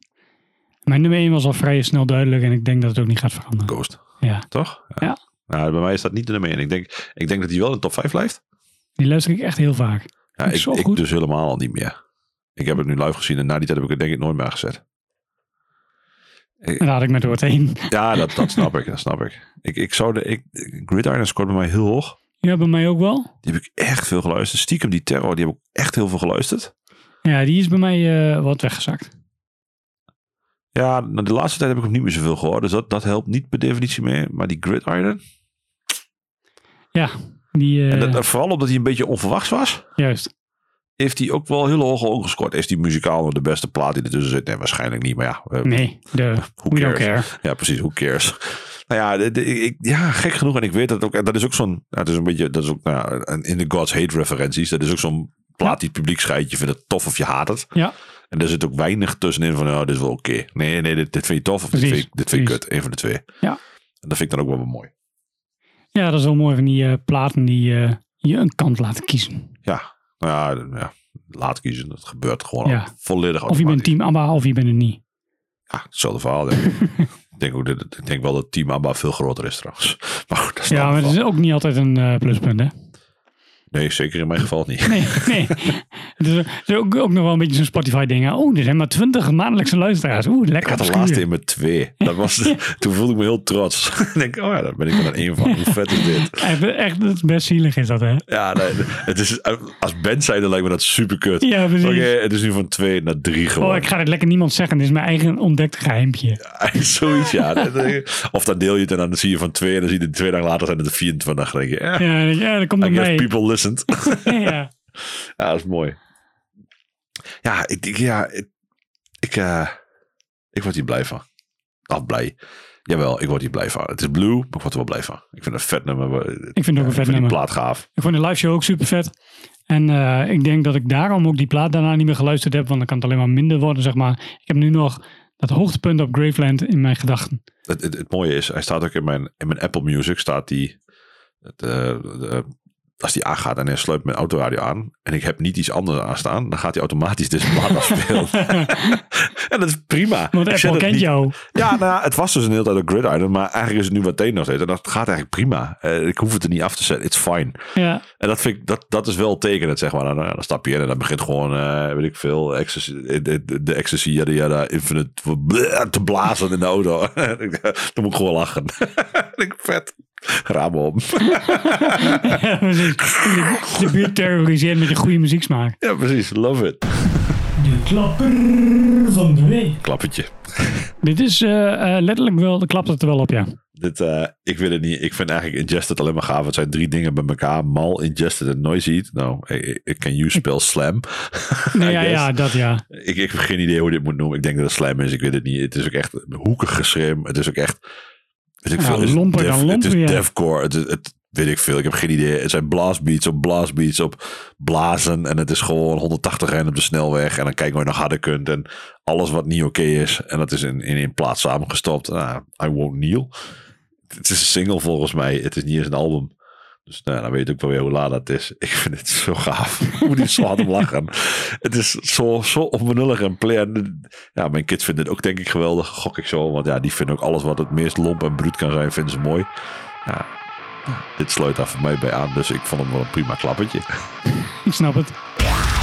Mijn nummer 1 was al vrij snel duidelijk en ik denk dat het ook niet gaat veranderen. Ghost, Ja, toch? Ja. Nou, bij mij is dat niet de nummer 1. Ik denk, ik denk dat hij wel in de top 5 blijft. die luister ik echt heel vaak. Ja, ik ik, zo ik goed. dus helemaal al niet meer. Ik heb het nu live gezien en na die tijd heb ik het denk ik nooit meer gezet. En daar had ik met woord 1. Ja, dat, dat snap ik. Dat snap ik. Ik, ik zou de, ik, Gridiron scoort bij mij heel hoog. Ja, bij mij ook wel. Die heb ik echt veel geluisterd. Stiekem die Terror, die heb ik echt heel veel geluisterd. Ja, die is bij mij eh, wat weggezakt. Ja, nou, de laatste tijd heb ik hem niet meer zoveel gehoord. Dus dat, dat helpt niet per definitie meer. Maar die Gridiron. Ja, die... eh, En dat, dat vooral omdat hij een beetje onverwachts was. Juist. Heeft hij ook wel heel hoog ongescoord. Is die muzikaal nog de beste plaat die ertussen zit? Nee, waarschijnlijk niet. Maar ja, eh, Nee, de, [laughs] who care. Ja, precies. Who cares? Nou ja, de- de- ik, ja, gek genoeg. En ik weet dat ook. en Dat is ook zo'n. Het is een beetje. Dat is ook. Nou, in de God's Hate referenties. Dat is ook zo'n plaat die het publiek scheidt. Je vindt het tof of je haat het. Ja, En er zit ook weinig tussenin van. Oh, dit is wel oké. Nee, nee, dit, dit vind je tof. Of dit vind, ik, dit vind precies. kut. Een van de twee. Ja. En dat vind ik dan ook wel mooi. ja dat is wel mooi van die eh, platen die eh, je een kant laten kiezen. Ja. Nou ja, ja, laat kiezen. Dat gebeurt gewoon Ja. volledig Of je bent team ABBA of je bent het niet. Ja, hetzelfde verhaal. Denk ik. [laughs] ik, denk ook dat, ik denk wel dat Team ABBA veel groter is trouwens. [laughs] Maar goed, dat is Ja, maar dat verhaal. is ook niet altijd een eh, pluspunt, hè? Nee, zeker in mijn geval niet. Nee, nee. Het is, het is ook, ook nog wel een beetje zo'n Spotify-ding. Oh, er zijn maar twintig maandelijkse luisteraars. Oeh, Ik lekker had de laatste in met twee. Dat was, Toen voelde ik me heel trots. [laughs] ik denk, oh ja, daar ben ik er dan één van. Hoe vet is dit? Echt, echt, is best zielig is dat, hè? Ja, nee, het is, als band zijnde lijkt me dat super kut. Ja, precies. Oké, het is nu van twee naar drie Oh, geworden. ik ga dit lekker niemand zeggen. Dit is mijn eigen ontdekte geheimpje. [laughs] Zoiets, ja. Of dan deel je het en dan zie je van twee en dan zie je het twee dagen later zijn het er 24. Dan denk je, eh, Ja, ja dat komt I door guess mij. [laughs] [laughs] Ja. Ja, dat is mooi. Ja, ik, ik, ja, ik, ik, eh, ik word hier blij van. Of blij. Jawel, ik word hier blij van. Het is blue, maar ik word er wel blij van. Ik vind het een vet nummer. Ik vind het ook een vet nummer. plaat gaaf. Ik vond de live show ook super vet. En eh, ik denk dat ik daarom ook die plaat daarna niet meer geluisterd heb. Want dan kan het alleen maar minder worden, zeg maar. Ik heb nu nog dat hoogtepunt op Graveland in mijn gedachten. Het, het, het mooie is, hij staat ook in mijn, in mijn Apple Music, staat die, het, eh, de, als die aangaat en hij sluit mijn autoradio aan en ik heb niet iets anders aanstaan, dan gaat hij automatisch deze plaat afspelen. en dat is prima. Want Apple kent niet- jou. Ja, nou, ja, het was dus een hele tijd een Gridiron, maar eigenlijk is het nu meteen nog steeds. En dat gaat eigenlijk prima. Eh, ik hoef het er niet af te zetten. It's fine. Ja, En dat, vind ik, dat, dat is wel tekenend, zeg maar. Dan, eh, dan stap je in en dan begint gewoon, eh, weet ik veel, ecstasy, de, ecstasy, yada, infinite, te blazen in de auto. [laughs] dan moet ik gewoon lachen. [laughs] ik vet. Ramen om. ja precies. De, de buurt terroriseert met je goede muzieksmaak. ja, precies. Love it. De klapper van de week. Klappertje. Dit is eh, eh, letterlijk wel, de klapt het er wel op, ja. Dit, eh, ik weet het niet. Ik vind eigenlijk Ingested alleen maar gaaf. Het zijn drie dingen bij elkaar. Mal, Ingested en Noisy. Nou, ik, can you spell slam. [laughs] Nee, ja, ja, dat ja. Ik, ik heb geen idee hoe dit moet noemen. Ik denk dat het slam is. Ik weet het niet. Het is ook echt hoekig geschreven. Het is ook echt... Weet ik veel, het lomper def- dan Het lomper, is ja. deathcore. Het, het weet ik veel. Ik heb geen idee. Het zijn blastbeats op blastbeats op blazen. En het is gewoon 180 rijden op de snelweg. En dan kijken je nog harder kunt. En alles wat niet oké is. En dat is in, in één plaats samengestopt. Nou, I won't kneel. Het is een single volgens mij. Het is niet eens een album. Dus nou, dan weet je ook wel weer hoe laat dat is. [laughs] Ik vind het zo gaaf. Hoe die zo hard om lachen. [laughs] Het is zo, zo onbenullig en play. en, Ja, mijn kids vinden het ook denk ik geweldig. Gok ik zo. Want ja, die vinden ook alles wat het meest lomp en bruut kan zijn, vinden ze mooi. Ja, dit sluit daar voor mij bij aan. Dus ik vond hem wel een prima klappertje. Ik snap het. [laughs]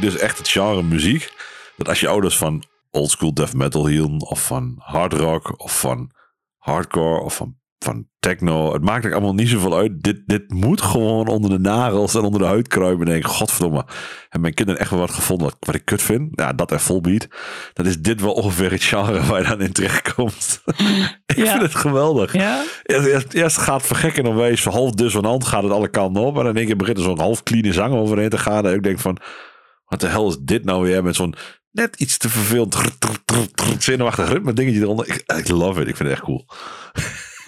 dit is echt het genre muziek. Dat als je ouders van oldschool death metal hielden, of van hard rock, of van hardcore, of van, van techno. Het maakt er allemaal niet zoveel uit. Dit, dit moet gewoon onder de nagels en onder de huid kruipen. En denk, godverdomme, hebben mijn kinderen echt wel wat gevonden wat, wat ik kut vind? Ja, dat en volbeat. Dan is dit wel ongeveer het genre waar je dan in terechtkomt. [laughs] ik Ja. vind het geweldig. Ja? Eerst, eerst, eerst gaat het vergekken en wees half dissonant gaat het alle kanten op. En dan in één keer begint er zo'n half clean zang overheen te gaan. En ik denk van, wat de hel is dit nou weer? Met zo'n net iets te trrr, zenuwachtig ritme dingetje eronder. Ik, ik love it. Ik vind het echt cool.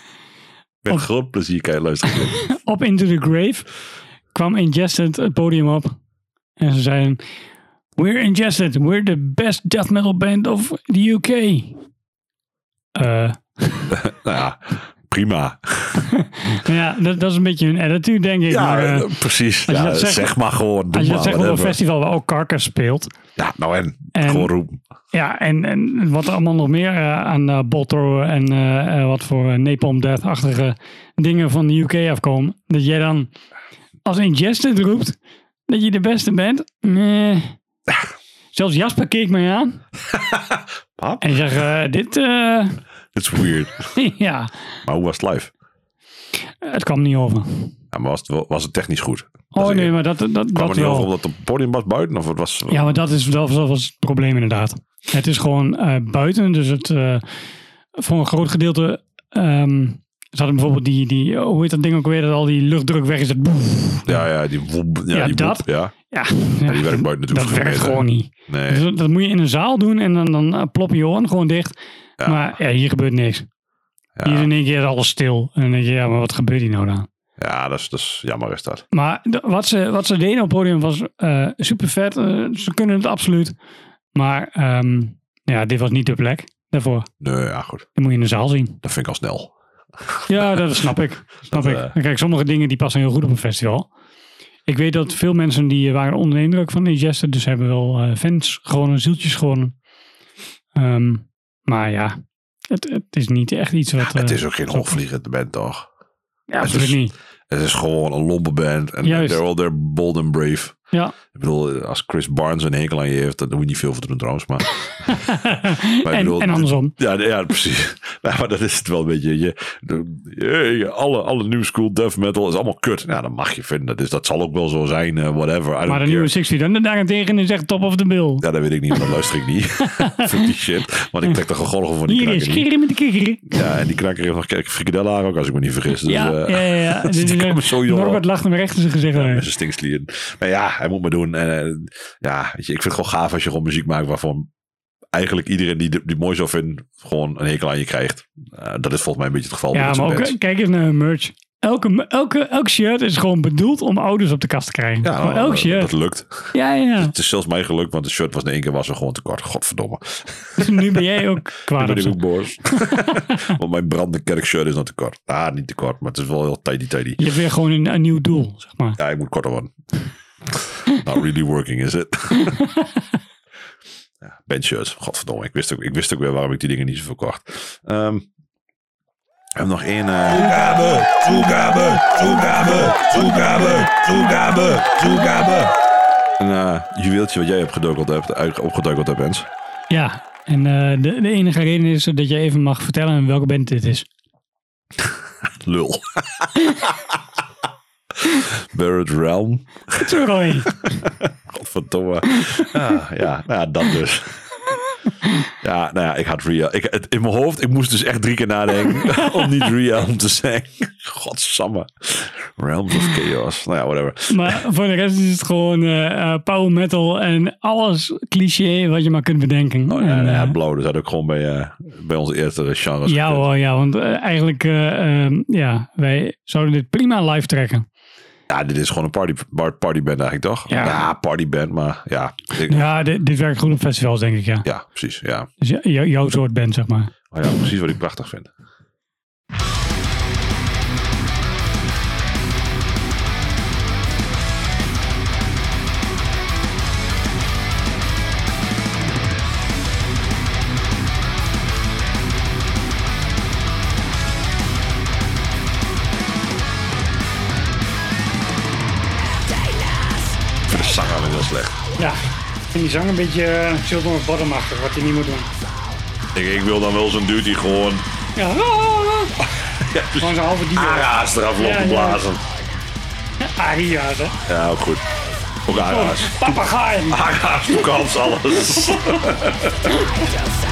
[laughs] Met groot plezier kan je luisteren. [laughs] Op Into the Grave kwam Ingested het podium op. En ze zeiden... We're Ingested. We're the best death metal band of the UK. Eh, [laughs] nou ja, prima. [laughs] ja, dat, dat is een beetje hun attitude, denk ik. Ja, maar, eh, precies. als je Ja, dat zegt- zeg maar gewoon. Doe als je dat zegt op een festival waar ook Carcass speelt. Ja, nou en. En- gewoon roepen. Ja, en, en wat er allemaal nog meer eh, aan uh, Boltro en wat voor Napalm Death-achtige dingen van de UK afkomen. Dat jij dan als Ingested roept dat je de beste bent. Nee. [laughs] Zelfs Jasper keek mij aan. [laughs] En zegt, dit, it's weird. [laughs] ja, Maar hoe was het live? het kwam niet over. Ja, maar was het, wel- was het technisch goed? Oh Dat nee, maar dat, dat, kwam dat er niet over wel. omdat het podium was buiten? Of het was... Ja, maar dat, is, dat, was, dat was het probleem inderdaad. Het is gewoon eh, buiten, dus het eh, voor een groot gedeelte... ehm ze hadden bijvoorbeeld die, die, hoe heet dat ding ook weer, dat al die luchtdruk weg is. Het boef. Ja, ja, die woep. Ja, Ja, die dat. woep, ja. Ja, Ja, die werkt buiten natuurlijk dat werkt gewoon niet. Nee. Dus dat, dat moet je in een zaal doen en dan, dan eh, plop je oren gewoon dicht. Ja. Maar ja, hier gebeurt niks. Ja. Hier in één keer alles stil. En dan denk je, ja, maar wat gebeurt hier nou dan? Ja, dat is, dat is jammer is dat. Maar wat ze, wat ze deden op het podium was eh, super vet. ze kunnen het absoluut. Maar ehm, ja, dit was niet de plek daarvoor. Nee, ja, goed. Dat moet je in de zaal zien. Dat vind ik al snel. Ja, dat [laughs] snap ik. Snap Dat, ik. eh, Kijk, sommige dingen die passen heel goed op een festival. Ik weet dat veel mensen die waren onder de indruk van Ingested. Dus hebben wel eh, fans gewonnen, zieltjes gewonnen. Ehm, maar ja, het, het is niet echt iets wat... het eh, is ook geen hoogvliegende band, toch? Ja, absoluut is- niet. Het is gewoon een lompe band. En Juist. they're all they're bold and brave. Ja. Ik bedoel, als Chris Barnes een hekel aan je heeft, dan doe je niet veel voor te doen trouwens. Maar, [laughs] en, bedoel, en andersom. Ja, ja precies. [laughs] Ja, maar dat is het wel een beetje. Je, de, je- alle, alle new school death metal is allemaal kut. Ja, dat mag je vinden. Dat, is, dat zal ook wel zo zijn, eh, whatever. Maar de nieuwe 60 dan daarentegen is echt top of the bill. Ja, dat weet ik niet, dat luister ik niet. [laughs] Fuck die shit. Want ik trek de gegolgen van die Hier is knakker niet. Gerrie met de kikker. Ja, en die knakker heeft nog kijk, frikadellen ook, als ik me niet vergis. Dus, ja, eh, ja, ja, dus jong Norbert lacht hem recht in zijn gezicht. Ja, met zijn stinkslieren. Maar ja, hij moet maar doen. En, eh, ja, weet je, ik vind het gewoon gaaf als je gewoon muziek maakt waarvan eigenlijk iedereen die die mooi zou vinden, gewoon een hekel aan je krijgt. Eh, dat is volgens mij een beetje het geval. Ja, maar ook, bands. kijk eens naar merch. Elke, elke, elk shirt is gewoon bedoeld om ouders op de kast te krijgen. Ja, elk shirt. dat lukt. Ja, ja. Het is zelfs mij gelukt, want de shirt was in één keer was er gewoon te kort. Godverdomme. Dus nu ben jij ook [laughs] kwaad Nu ben ik ook boos. [laughs] want mijn brandende kerkshirt is nog te kort. Ah, niet te kort, maar het is wel heel tidy tidy. Je hebt weer gewoon een, een nieuw doel, zeg maar. Ja, ik moet korter worden. Not really working, is it? [laughs] ja, bandshirts. Godverdomme. Ik wist, ook, ik wist ook weer waarom ik die dingen niet zoveel kocht. Ehm we hebben nog één... eh, Toegabe, toegabe, toegabe, toegabe, toegabe, toegabe. een eh, juweeltje wat jij hebt geduikeld hebt, opgeduikeld hebt, Ens. Ja, en eh, de, de enige reden is dat je even mag vertellen welke band dit is. [laughs] Lul. [laughs] [laughs] Buried Realm. Sorry. Godverdomme. Ah, ja, nou ja, dat dus. Ja, nou ja, ik had Real. Ik, het, in mijn hoofd, ik moest dus echt drie keer nadenken [laughs] om niet Realm te zeggen. Godsamme. Realms of Chaos. Nou ja, whatever. Maar voor de rest is het gewoon eh, eh, power metal en alles cliché wat je maar kunt bedenken. Oh, ja, En, ja, eh, blauw. Dat had ook gewoon bij, bij onze eerste genres. ja hoor, ja, want eigenlijk, eh, ehm, ja, wij zouden dit prima live trekken. Ja, dit is gewoon een party, partyband eigenlijk, toch? Ja. partyband, maar ja. Ik- Ja, dit, dit werkt goed op festivals, denk ik, ja. ja, precies. Ja. Dus jou- jou- jouw soort band, zeg maar. Oh ja, precies wat ik prachtig vind. Slecht. Ja. En die zang een beetje uh, Children of Bottom-achtig, wat hij niet moet doen. Ik, ik wil dan wel zo'n die gewoon Ja. [laughs] ja, Gewoon zo'n halve dier. ara's eraf Ja, ja. blazen. Aria's, hè. Ja, ook goed. Ook ara's. Papagaaien. Ara's, alles. [laughs]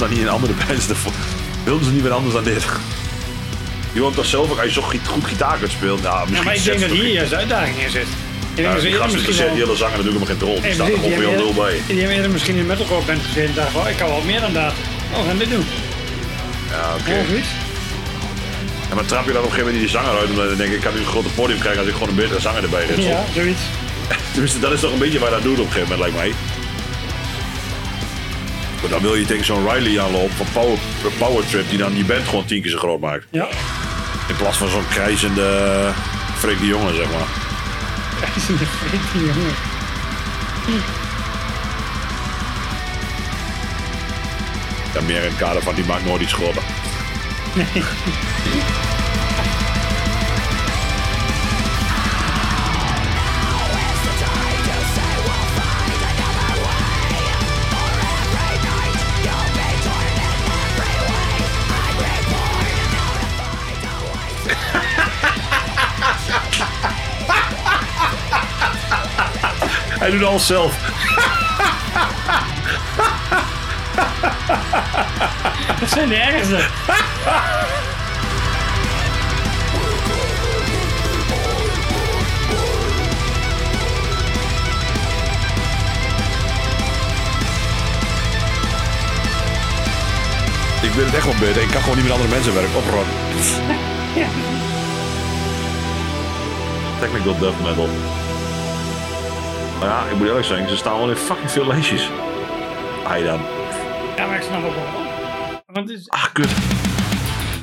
dan niet in andere bands? ervoor? Wilden ze niet meer anders dan dit? Je woont toch zelf ook, als je zo goed gitaar kunt spelen. Nou, Ja, misschien maar ik denk dat hier juist uitdaging in zit. Ik denk Ja, dat ze die gasten die wel... hele zanger natuurlijk helemaal geen rol. Die staat er gewoon heel nul bij. Die hebben eerder misschien in metalcore band gezeten en dachten oh, ik kan wel meer dan dat. Oh, we gaan dit doen. Ja, oké. Ja, maar trap je dan op een gegeven moment die zanger uit, omdat je denkt, ik kan nu een groter podium krijgen als ik gewoon een betere zanger erbij zet. Ja, zoiets. [laughs] Tenminste, dat is toch een beetje waar dat doet op een gegeven moment, lijkt mij. Dan wil je tegen zo'n Riley aanlopen van Power, Power Trip, die dan die band gewoon tien keer zo groot maakt. Ja. In plaats van zo'n krijzende, Freek de jongen, zeg maar. Is een freaky jongen. Ja, meer in het kader van die maakt nooit iets groter. Hij doet alles zelf. [laughs] Dat zijn de ergste. Ik weet het echt wel beter. Ik kan gewoon niet met andere mensen werken. Oprot. [laughs] Technical death metal. Maar ja, ik moet eerlijk zijn, ze staan wel in fucking veel lijstjes. Hij dan. Ja, maar ik snap ook wel. Want het is... Ah, kut.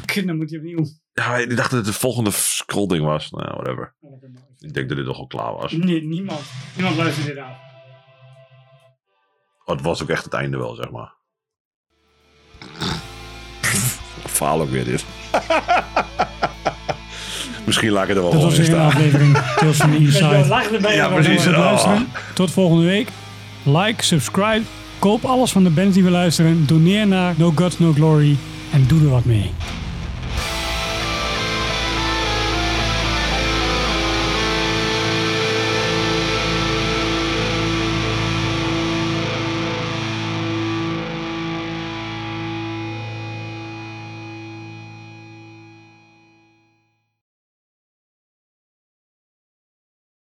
Kut, dan moet hij opnieuw. Ja, ik dacht dat het de volgende scrollding was. Nou, whatever. Ik denk dat dit toch al klaar was. Nee, niemand. Niemand luistert dit aan. Oh, het was ook echt het einde wel, zeg maar. Faal ook weer dit. [laughs] Misschien laat ik het er wel Dat was in weer een staan. aflevering Tales from the Inside. lachen erbij, Ja, precies. luisteren. Tot volgende week. Like, subscribe. Koop alles van de bands die we luisteren. Doneer naar No Gods, No Glory. En doe er wat mee.